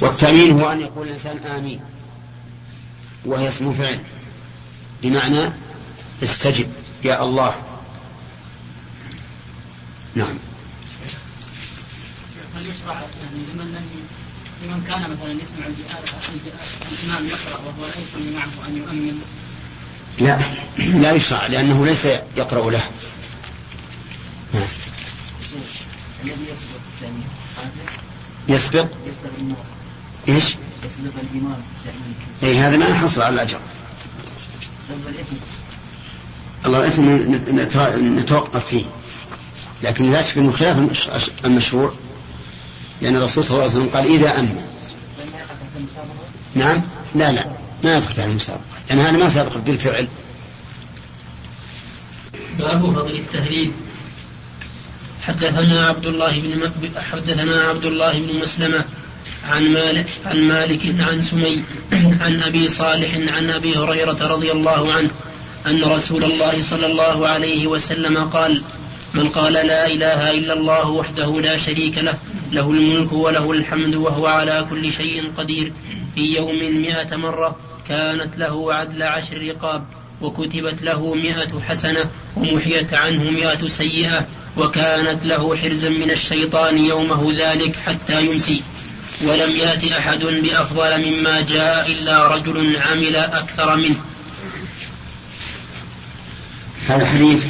والتأمين هو أن يقول الإنسان آمين وهي اسم فعل بمعنى استجب يا الله. نعم. هل يشرع يعني لمن لم لمن كان مثلا يسمع الإمام يقرأ وهو لا يصلي معه أن يؤمن؟ لا لا يشرع لأنه ليس يقرأ له. نعم. الذي يسبق الثاني يسبق؟ إيش؟ يسبق الامام إي هذا ما يحصل على الأجر. الله الإثم نتوقف فيه. لكن لا شك إنه خلاف المشروع. لأن الرسول صلى الله عليه وسلم قال إذا امن نعم؟ لا لا. ما يدخل تحت المسابقة. لأن هذا ما سابق بالفعل. باب فضل التهليل. حدثنا عبد الله بن حدثنا عبد الله بن مسلمة عن مالك عن مالك عن سمي عن أبي صالح عن أبي هريرة رضي الله عنه أن رسول الله صلى الله عليه وسلم قال من قال لا إله إلا الله وحده لا شريك له له الملك وله الحمد وهو على كل شيء قدير. في يوم مئة مرة كانت له عدل عشر رقاب وكتبت له مئة حسنة ومحيت عنه مئة سيئة وكانت له حرزا من الشيطان يومه ذلك حتى يمسي. ولم يأت أحد بأفضل مما جاء إلا رجل عمل أكثر منه. هذا الحديث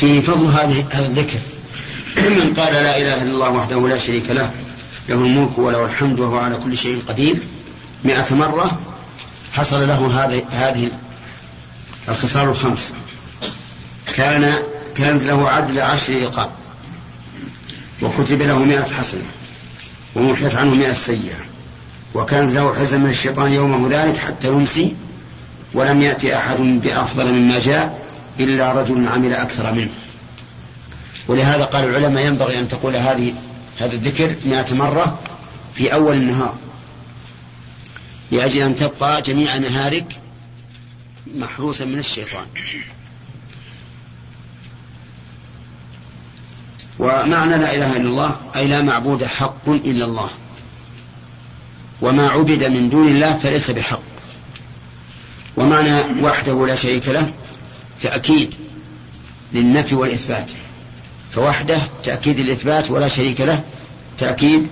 في فضل هذا الذكر. من قال لا إله إلا الله وحده لا شريك له له الملك وله الحمد وهو على كل شيء قدير. مئة مرة حصل له هذه هذه الخصال الخمس. كان كانت له عدل عشر رقاب وكتب له مئة حسنة ومحيت عنه مئة سيئة وكانت له حزن من الشيطان يومه ذلك حتى يمسي ولم يأتي أحد بأفضل مما جاء إلا رجل عمل أكثر منه. ولهذا قال العلماء ينبغي أن تقول هذه هذا الذكر مئة مرة في أول النهار. لأجل أن تبقى جميع نهارك محروسا من الشيطان. ومعنى لا إله إلا الله أي لا معبود حق إلا الله. وما عبد من دون الله فليس بحق. ومعنى وحده لا شريك له تأكيد للنفي والإثبات. فوحده تأكيد الإثبات ولا شريك له تأكيد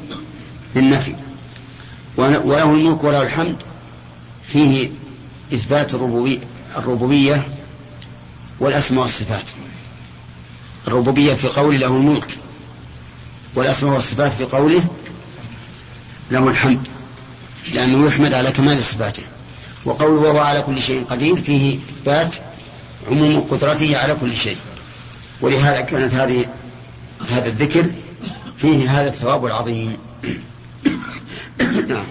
للنفي. وله الملك وله الحمد فيه إثبات الربوبية, والأسماء والصفات. الربوبية في قوله له الملك والأسماء والصفات في قوله له الحمد لأنه يحمد على كمال صفاته. وقوله وهو على كل شيء قدير فيه إثبات عموم قدرته على كل شيء. ولهذا كانت هذه هذا الذكر فيه هذا الثواب العظيم. نعم.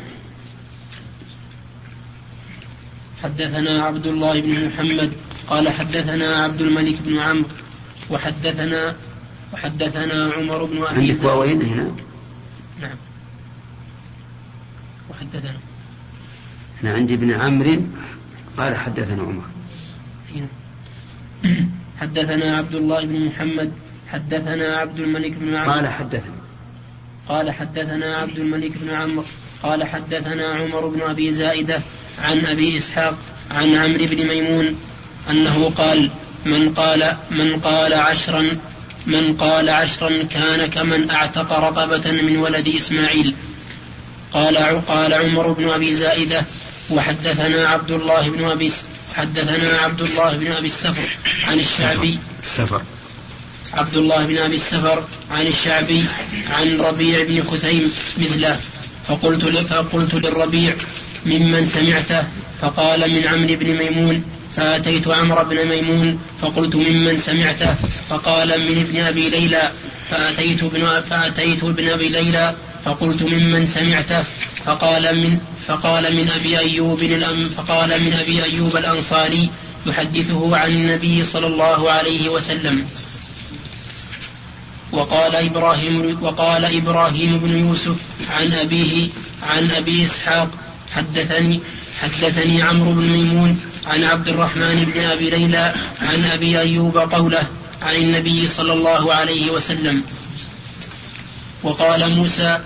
حدثنا عبد الله بن محمد قال حدثنا عبد الملك بن عمرو وحدثنا وحدثنا عمر بن أبي عندك واوين هنا؟ نعم. وحدثنا. أنا عندي ابن عمرو قال حدثنا عمر. حدثنا عبد الله بن محمد حدثنا عبد الملك بن عمرو. قال حدثنا. قال حدثنا عبد الملك بن عمرو. قال حدثنا عمر بن أبي زائدة عن أبي إسحاق عن عمرو بن ميمون أنه قال من قال من قال عشرا من قال عشرا كان كمن أعتق رقبة من ولد إسماعيل. قال قال عمر بن أبي زائدة وحدثنا عبد الله بن أبي حدثنا عبد الله بن أبي السفر عن الشعبي. السفر عبد الله بن أبي السفر عن الشعبي عن ربيع بن خثيم مثله. فقلت فقلت للربيع ممن سمعته؟ فقال من عمرو بن ميمون. فأتيت عمرو بن ميمون فقلت ممن سمعته فقال من ابن أبي ليلى. فأتيت ابن فأتيت ابن أبي ليلى فقلت ممن سمعته فقال من فقال من أبي أيوب فقال من أبي أيوب الأنصاري يحدثه عن النبي صلى الله عليه وسلم. وقال إبراهيم وقال إبراهيم بن يوسف عن أبيه عن أبي إسحاق حدثني حدثني عمرو بن ميمون عن عبد الرحمن بن أبي ليلى عن أبي أيوب قوله عن النبي صلى الله عليه وسلم. وقال موسى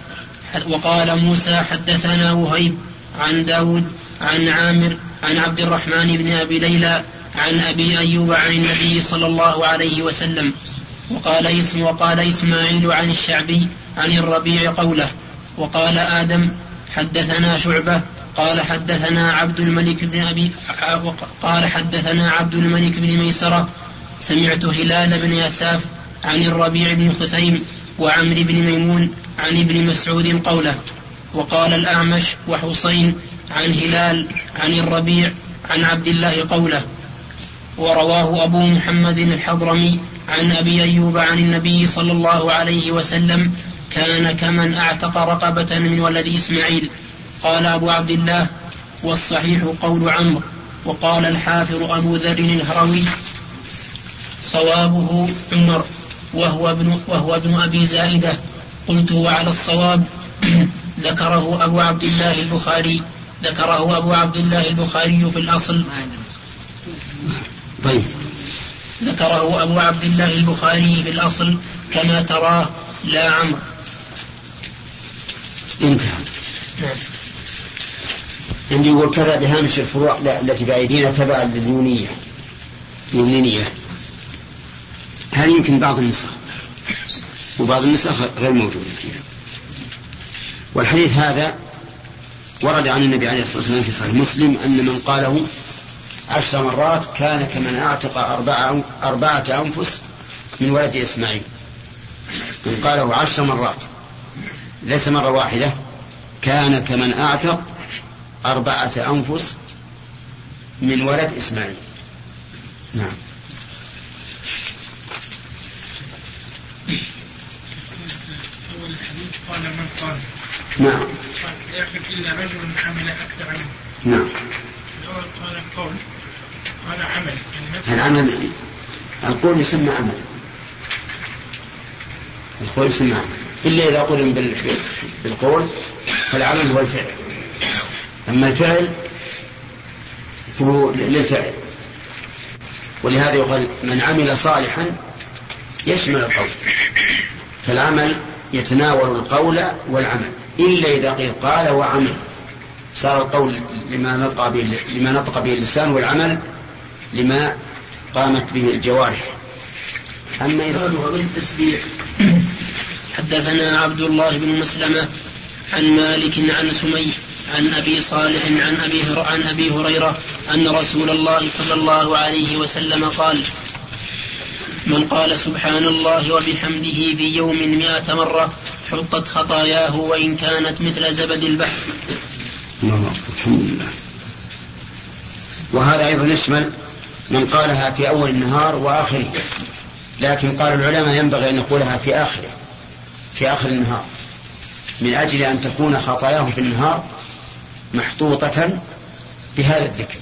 وقال موسى حدثنا وهيب عن داود عن عامر عن عبد الرحمن بن أبي ليلى عن أبي أيوب عن النبي صلى الله عليه وسلم. وقال اسم وقال إسماعيل عن الشعبي عن الربيع قوله. وقال آدم حدثنا شعبة قال حدثنا عبد الملك بن أبي قال حدثنا عبد الملك بن ميسرة سمعت هلال بن يساف عن الربيع بن خثيم وعمر بن ميمون عن ابن مسعود قوله وقال الأعمش وحسين عن هلال عن الربيع عن عبد الله قوله ورواه أبو محمد الحضرمي عن أبي أيوب عن النبي صلى الله عليه وسلم كان كمن أعتق رقبة من ولد إسماعيل. قال أبو عبد الله والصحيح قول عمرو وقال الحافظ أبو ذر الهروي صوابه عمر وهو ابن وهو ابن أبي زائدة. قلت وعلى الصواب ذكره أبو عبد الله البخاري ذكره أبو عبد الله البخاري في الأصل. طيب. ذكره أبو عبد الله البخاري في الأصل كما تراه لا عمرو. انتهى. نعم. عندي يقول كذا بهامش الفروع التي بأيدينا تبعا لليونية. اليونية هذه يمكن بعض النسخ؟ وبعض النسخ غير موجودة فيها. والحديث هذا ورد عن النبي عليه الصلاة والسلام في صحيح مسلم أن من قاله عشر مرات كان كمن أعتق أربعة, أربعة أنفس من ولد إسماعيل. من قاله عشر مرات. ليس مرة واحدة. كان كمن أعتق أربعة أنفس من ولد إسماعيل. نعم. قال من قال نعم. لا يغفر إلا رجل عمل أكثر منه نعم. الأول قال القول قال عمل العمل القول يسمى عمل. القول يسمى عمل. إلا إذا قرن بالقول فالعمل هو الفعل. أما الفعل فهو للفعل. ولهذا يقال من عمل صالحا يشمل القول فالعمل يتناول القول والعمل. إلا إذا قيل قال وعمل صار القول لما نطق به لما نطق به اللسان والعمل لما قامت به الجوارح. أما إذا بالتسبيح حدثنا عبد الله بن مسلمة عن مالك عن سمي عن أبي صالح عن أبي عن أبي هريرة أن رسول الله صلى الله عليه وسلم قال من قال سبحان الله وبحمده في يوم مئة مرة حطت خطاياه وإن كانت مثل زبد البحر. الله الحمد لله. وهذا أيضا يشمل من قالها في أول النهار وآخره لكن قال العلماء ينبغي أن نقولها في آخره في آخر النهار من أجل أن تكون خطاياه في النهار محطوطة بهذا الذكر.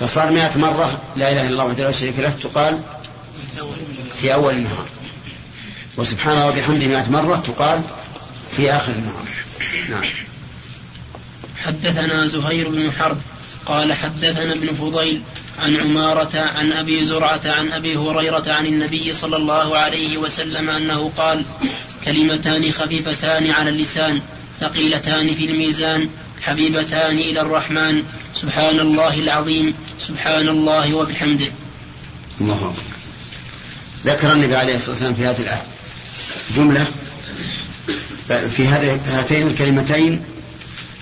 فصار مئة مرة لا إله إلا الله وحده لا شريك له تقال في أول النهار. وسبحان الله وبحمده مئة مرة تقال في آخر النهار. نعم. حدثنا زهير بن حرب قال حدثنا ابن فضيل عن عمارة عن أبي زرعة عن أبي هريرة عن النبي صلى الله عليه وسلم أنه قال كلمتان خفيفتان على اللسان ثقيلتان في الميزان حبيبتان إلى الرحمن. سبحان الله العظيم. سبحان الله وبحمده. الله أكبر. ذكر النبي عليه الصلاة والسلام في هذه الآية. جملة. في هاتين الكلمتين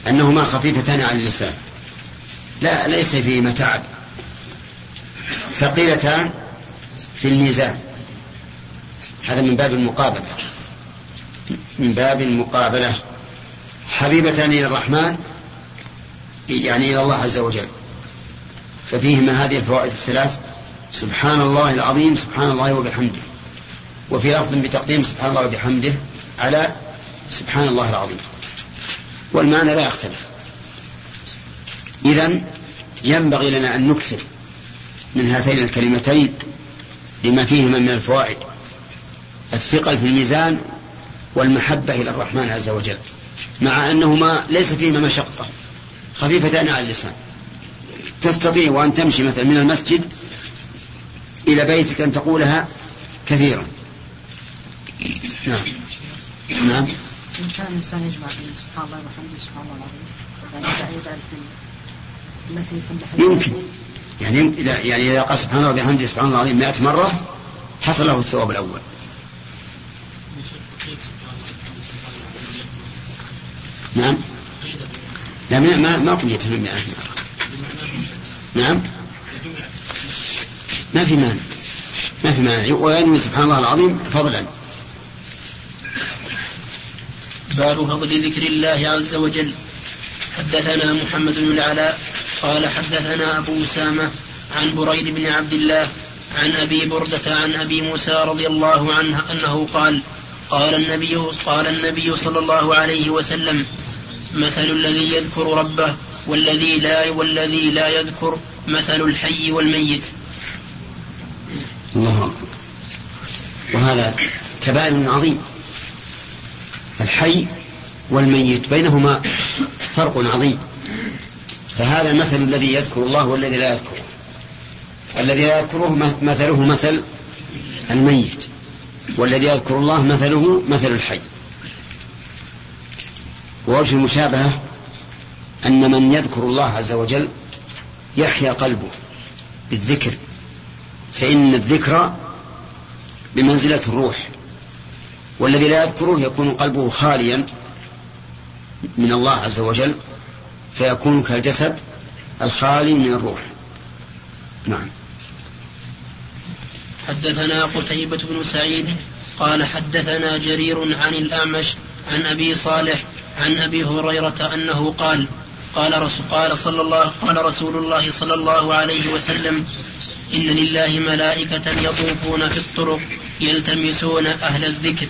أنهما خفيفتان على اللسان. لا ليس فيهما تعب ثقيلتان في الميزان. هذا من باب المقابلة. من باب المقابلة. حبيبتان إلى الرحمن. يعني إلى الله عز وجل. ففيهما هذه الفوائد الثلاث سبحان الله العظيم سبحان الله وبحمده. وفي لفظ بتقديم سبحان الله وبحمده على سبحان الله العظيم. والمعنى لا يختلف. إذا ينبغي لنا أن نكثر من هاتين الكلمتين لما فيهما من الفوائد الثقل في الميزان والمحبة إلى الرحمن عز وجل مع أنهما ليس فيهما مشقة. خفيفتان على اللسان. تستطيع وأن تمشي مثلا من المسجد إلى بيتك أن تقولها كثيرا. نعم. نعم. إن كان الإنسان يجمع بين سبحان الله وبحمده سبحان الله العظيم يعني التي في يمكن. يعني يعني إذا قال سبحان الله وبحمده سبحان الله العظيم 100 مرة حصل له الثواب الأول. نعم. لا ما ما قيت 100 مرة نعم. ما في مانع. ما في مانع. وينوي سبحان الله العظيم فضلا. باب فضل ذكر الله عز وجل. حدثنا محمد بن العلاء قال حدثنا أبو أسامة عن بريد بن عبد الله عن أبي بردة عن أبي موسى رضي الله عنه أنه قال قال النبي قال النبي صلى الله عليه وسلم مثل الذي يذكر ربه والذي لا والذي لا يذكر مثل الحي والميت. الله أكبر. وهذا تباين عظيم. الحي والميت بينهما فرق عظيم. فهذا المثل الذي يذكر الله والذي لا يذكره الذي لا يذكره مثله مثل الميت. والذي يذكر الله مثله مثل الحي. ووجه المشابهة أن من يذكر الله عز وجل يحيا قلبه بالذكر فإن الذكر بمنزلة الروح والذي لا يذكره يكون قلبه خاليا من الله عز وجل فيكون كالجسد الخالي من الروح. نعم. حدثنا قتيبة بن سعيد قال حدثنا جرير عن الأعمش عن أبي صالح عن أبي هريرة أنه قال قال رسول قال صلى الله قال رسول الله صلى الله عليه وسلم إن لله ملائكة يطوفون في الطرق يلتمسون أهل الذكر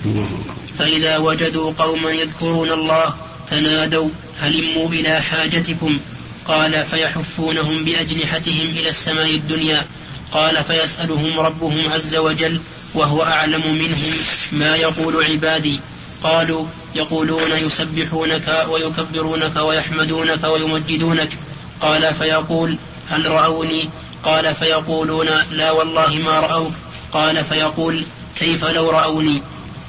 فإذا وجدوا قوما يذكرون الله تنادوا هلموا إلى حاجتكم قال فيحفونهم بأجنحتهم إلى السماء الدنيا قال فيسألهم ربهم عز وجل وهو أعلم منهم ما يقول عبادي. قالوا يقولون يسبحونك ويكبرونك ويحمدونك ويمجدونك. قال فيقول هل رأوني؟ قال فيقولون لا والله ما رأوك. قال فيقول كيف لو رأوني؟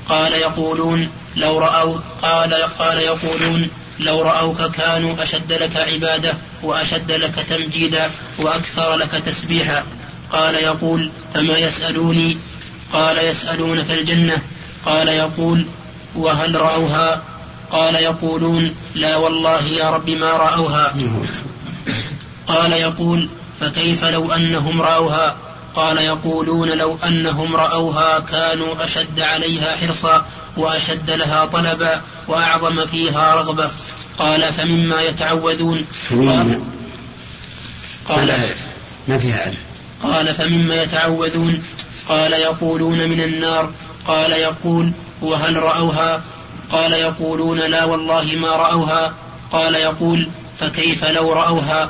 قال يقولون لو رأوا قال قال يقولون لو رأوك كانوا أشد لك عبادة وأشد لك تمجيدا وأكثر لك تسبيحا. قال يقول فما يسألوني؟ قال يسألونك الجنة. قال يقول وهل رأوها؟ قال يقولون لا والله يا رب ما رأوها. قال يقول فكيف لو أنهم رأوها؟ قال يقولون لو أنهم رأوها كانوا أشد عليها حرصا وأشد لها طلبا وأعظم فيها رغبة. قال فمما يتعوذون؟ قال ما فيها ألف قال فمما يتعوذون؟ قال يقولون من النار. قال يقول وهل رأوها؟ قال يقولون لا والله ما رأوها. قال يقول فكيف لو رأوها؟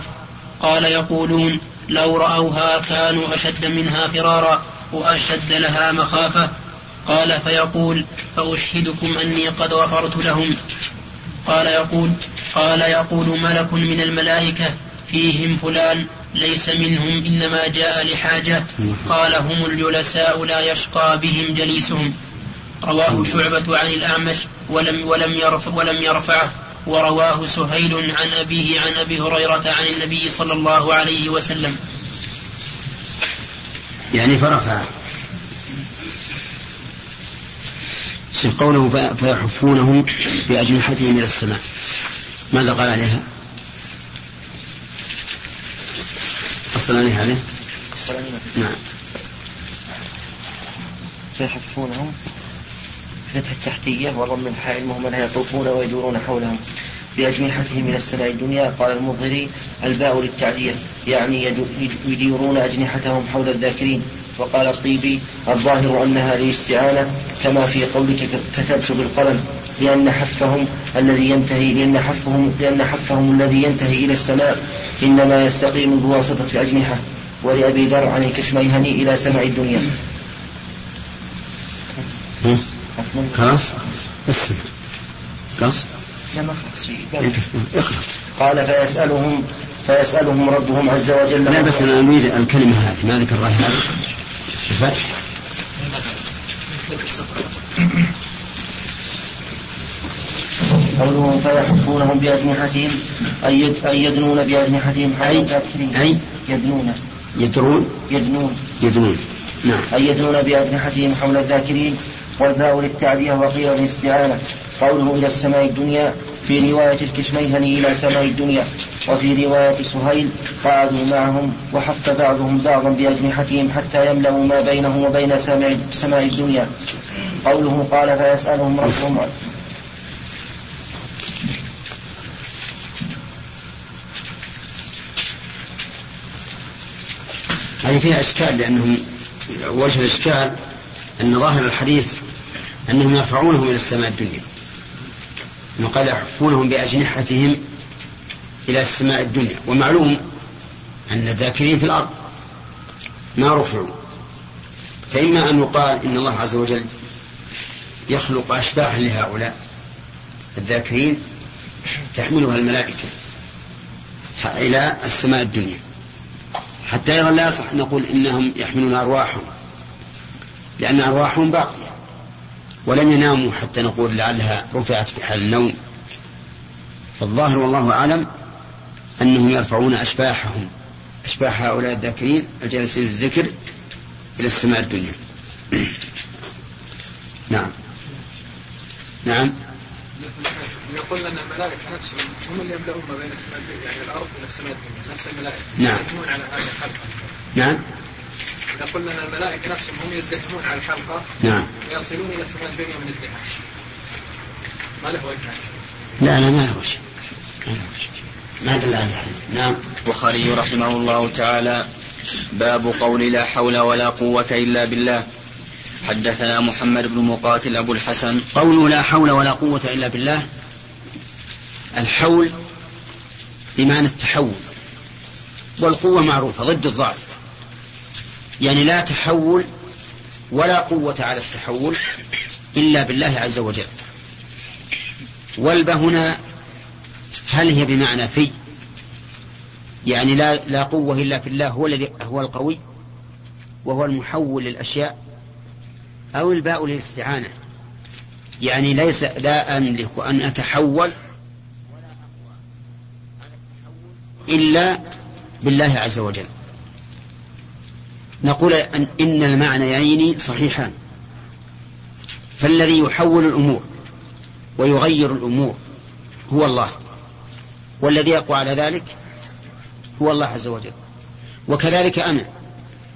قال يقولون لو رأوها كانوا أشد منها فرارا وأشد لها مخافة. قال فيقول فأشهدكم أني قد غفرت لهم. قال يقول قال يقول ملك من الملائكة فيهم فلان ليس منهم إنما جاء لحاجة. قال هم الجلساء لا يشقى بهم جليسهم. رواه شعبة عن الأعمش ولم ولم يرفع ولم يرفعه. ورواه سهيل عن أبيه عن أبي هريرة عن النبي صلى الله عليه وسلم. يعني فرفعه قوله فيحفونهم بأجنحتهم إلى السماء. ماذا قال عليها؟ أصلا عليها عليه؟ نعم. فيحفونهم فتح التحتية وضم الحاء المهملة يطوفون ويدورون حولهم بأجنحتهم إلى السماء الدنيا. قال المظهري الباء للتعدية يعني يديرون أجنحتهم حول الذاكرين. وقال الطيبي الظاهر أنها للاستعانة كما في قولك كتبت بالقلم لأن حفهم الذي ينتهي لأن حفهم لأن حفهم الذي ينتهي إلى السماء إنما يستقيم بواسطة الأجنحة. ولأبي ذر عن الكشميهني إلى سماء الدنيا. خلاص؟ خلاص؟ لا ما خلاص قال فيسألهم فيسألهم ربهم عز وجل لا بس أنا أريد الكلمة هذه. ما ذكر هذه؟ الفتح. فتح. قولهم فيحفونهم بأجنحتهم. أي أي يدنون بأجنحتهم. حول أي الكافرين أي يدنون. يدرون؟ يدنون. يدنون نعم. أي يدنون بأجنحتهم حول الذاكرين. والباء للتعدية وقيل للاستعانة. قوله إلى السماء الدنيا في رواية الكشميهني إلى سماء الدنيا وفي رواية سهيل قعدوا معهم وحف بعضهم بعضا بأجنحتهم حتى يملأوا ما بينهم وبين سماء الدنيا. قوله قال فيسألهم ربهم. هذه فيها إشكال لأنهم وجه الإشكال أن ظاهر الحديث أنهم يرفعونهم إلى السماء الدنيا أنه قال يحفونهم بأجنحتهم إلى السماء الدنيا. ومعلوم أن الذاكرين في الأرض ما رفعوا. فإما أن يقال إن الله عز وجل يخلق أشباحا لهؤلاء الذاكرين تحملها الملائكة إلى السماء الدنيا. حتى أيضا لا يصح أن نقول إنهم يحملون أرواحهم لأن أرواحهم باقية. ولم يناموا حتى نقول لعلها رفعت في حال النوم. فالظاهر والله أعلم أنهم يرفعون أشباحهم أشباح هؤلاء الذاكرين الجالسين الذكر إلى السماء الدنيا. نعم. نعم. يقول لنا الملائكة نفسهم هم اللي يملؤون ما بين السماء يعني الأرض إلى السماء الدنيا نفس الملائكة. نعم. على هذه الحلقة نعم يقول لنا الملائكة نفسهم هم يزدحمون على الحلقة نعم. ويصلون إلى السماء الدنيا من ازدحام ما له وجه. لا لا ما له وجه. ما له وجه. ما دل على نعم. البخاري رحمه الله تعالى باب قول لا حول ولا قوة إلا بالله. حدثنا محمد بن مقاتل أبو الحسن. قول لا حول ولا قوة إلا بالله الحول بمعنى التحول والقوة معروفة ضد الضعف. يعني لا تحول ولا قوة على التحول إلا بالله عز وجل. والب هنا هل هي بمعنى في؟ يعني لا لا قوة إلا في الله هو الذي هو القوي وهو المحول للأشياء أو الباء للاستعانة. يعني ليس لا أملك أن أتحول إلا بالله عز وجل. نقول أن إن المعنيين صحيحان. فالذي يحول الأمور ويغير الأمور هو الله. والذي يقوى على ذلك هو الله عز وجل. وكذلك أنا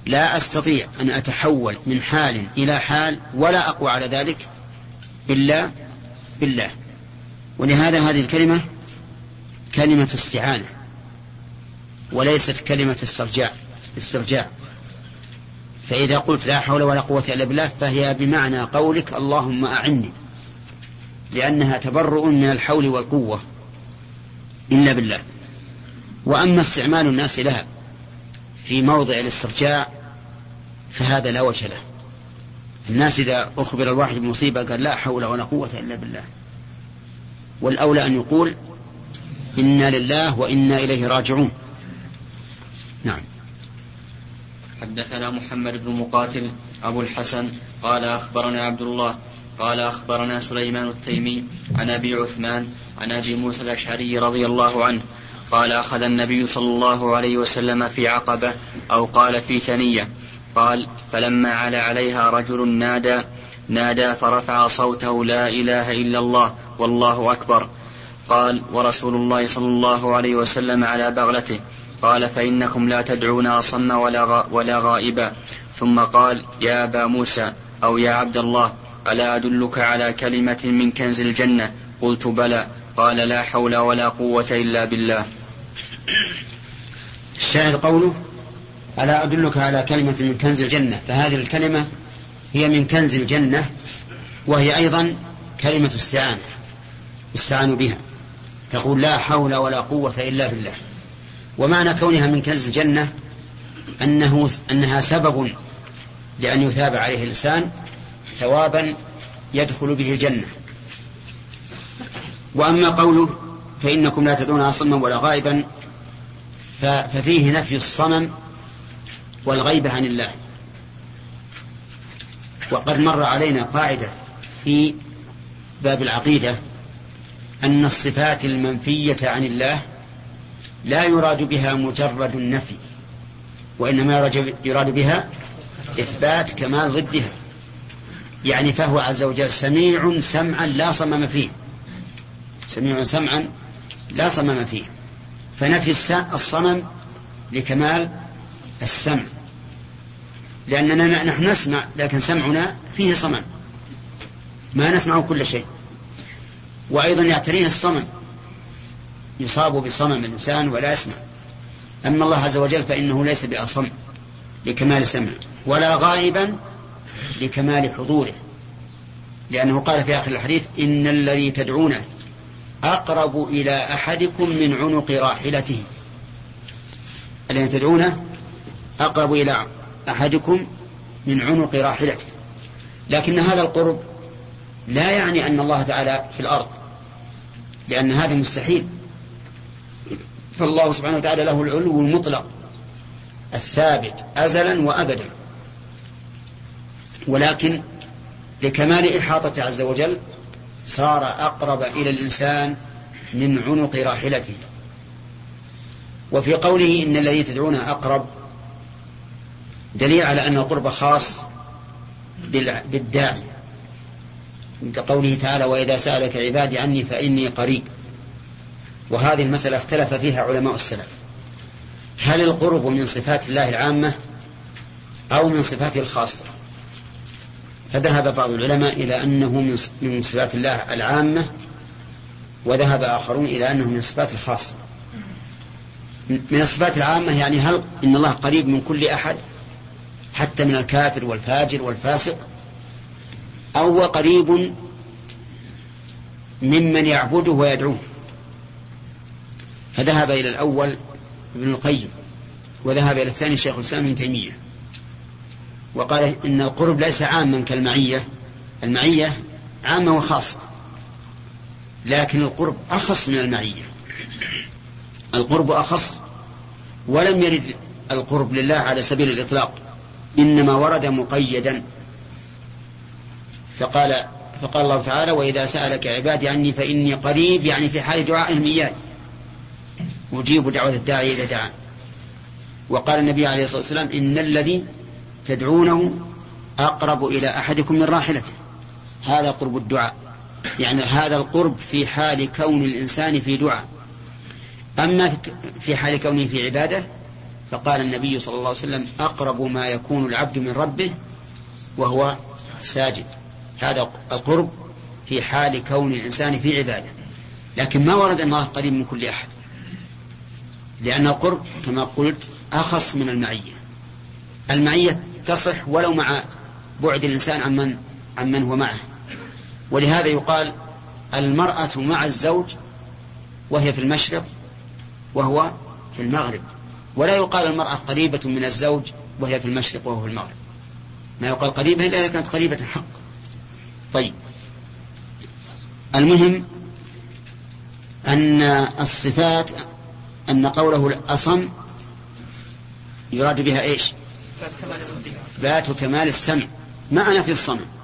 لا أستطيع أن أتحول من حال إلى حال ولا أقوى على ذلك إلا بالله. ولهذا هذه الكلمة كلمة استعانة وليست كلمة استرجاع استرجاع فإذا قلت لا حول ولا قوة إلا بالله فهي بمعنى قولك اللهم أعني لأنها تبرؤ من الحول والقوة إلا بالله. وأما استعمال الناس لها في موضع الاسترجاع فهذا لا وجه له. الناس إذا أخبر الواحد بمصيبة قال لا حول ولا قوة إلا بالله. والأولى أن يقول إنا لله وإنا إليه راجعون. نعم. حدثنا محمد بن مقاتل أبو الحسن قال أخبرنا عبد الله قال أخبرنا سليمان التيمي عن أبي عثمان عن أبي موسى الأشعري رضي الله عنه قال أخذ النبي صلى الله عليه وسلم في عقبة أو قال في ثنية قال فلما علا عليها رجل نادى نادى فرفع صوته لا إله إلا الله والله أكبر قال ورسول الله صلى الله عليه وسلم على بغلته قال فإنكم لا تدعون أصم ولا, ولا غائبا. ثم قال يا أبا موسى أو يا عبد الله ألا أدلك على كلمة من كنز الجنة؟ قلت بلى. قال لا حول ولا قوة إلا بالله. الشاهد قوله ألا أدلك على كلمة من كنز الجنة. فهذه الكلمة هي من كنز الجنة وهي أيضا كلمة استعانة استعانوا بها. تقول لا حول ولا قوة إلا بالله. ومعنى كونها من كنز الجنة أنه أنها سبب لأن يثاب عليه الإنسان ثوابا يدخل به الجنة. وأما قوله فإنكم لا تدعون صما ولا غائبا ففيه نفي الصمم والغيبة عن الله. وقد مر علينا قاعدة في باب العقيدة أن الصفات المنفية عن الله لا يراد بها مجرد النفي وإنما يراد بها إثبات كمال ضدها. يعني فهو عز وجل سميع سمعا لا صمم فيه. سميع سمعا لا صمم فيه. فنفي الصمم لكمال السمع. لأننا نحن نسمع لكن سمعنا فيه صمم. ما نسمع كل شيء. وأيضا يعتريه الصمم. يصاب بصمم الإنسان ولا يسمع. أما الله عز وجل فإنه ليس بأصم لكمال سمع ولا غائبا لكمال حضوره. لأنه قال في آخر الحديث إن الذي تدعونه أقرب إلى أحدكم من عنق راحلته. الذي تدعونه أقرب إلى أحدكم من عنق راحلته. لكن هذا القرب لا يعني أن الله تعالى في الأرض لأن هذا مستحيل. فالله سبحانه وتعالى له العلو المطلق الثابت أزلا وأبدا. ولكن لكمال إحاطة عز وجل صار أقرب إلى الإنسان من عنق راحلته. وفي قوله إن الذي تدعونه أقرب دليل على أن القرب خاص بالداعي. كقوله تعالى وإذا سألك عبادي عني فإني قريب. وهذه المسألة اختلف فيها علماء السلف. هل القرب من صفات الله العامة أو من صفاته الخاصة؟ فذهب بعض العلماء إلى أنه من صفات الله العامة وذهب آخرون إلى أنه من الصفات الخاصة. من الصفات العامة يعني هل إن الله قريب من كل أحد حتى من الكافر والفاجر والفاسق أو هو قريب ممن يعبده ويدعوه؟ فذهب إلى الأول ابن القيم وذهب إلى الثاني شيخ الإسلام ابن تيمية وقال إن القرب ليس عاما كالمعية المعية عامة وخاصة لكن القرب أخص من المعية. القرب أخص ولم يرد القرب لله على سبيل الإطلاق إنما ورد مقيدا. فقال فقال الله تعالى وإذا سألك عبادي عني فإني قريب يعني في حال دعائهم إياي. أجيب دعوة الداعي إذا دعان. وقال النبي عليه الصلاة والسلام إن الذي تدعونه أقرب إلى أحدكم من راحلته. هذا قرب الدعاء. يعني هذا القرب في حال كون الإنسان في دعاء. أما في حال كونه في عبادة فقال النبي صلى الله عليه وسلم أقرب ما يكون العبد من ربه وهو ساجد. هذا القرب في حال كون الإنسان في عبادة. لكن ما ورد أن الله قريب من كل أحد. لأن القرب كما قلت أخص من المعية. المعية تصح ولو مع بعد الإنسان عن من عن من هو معه. ولهذا يقال المرأة مع الزوج وهي في المشرق وهو في المغرب. ولا يقال المرأة قريبة من الزوج وهي في المشرق وهو في المغرب. ما يقال قريبة إلا إذا كانت قريبة حق. طيب. المهم أن الصفات أن قوله الأصم يراد بها إيش؟ إثبات كمال السمع. ما في الصمم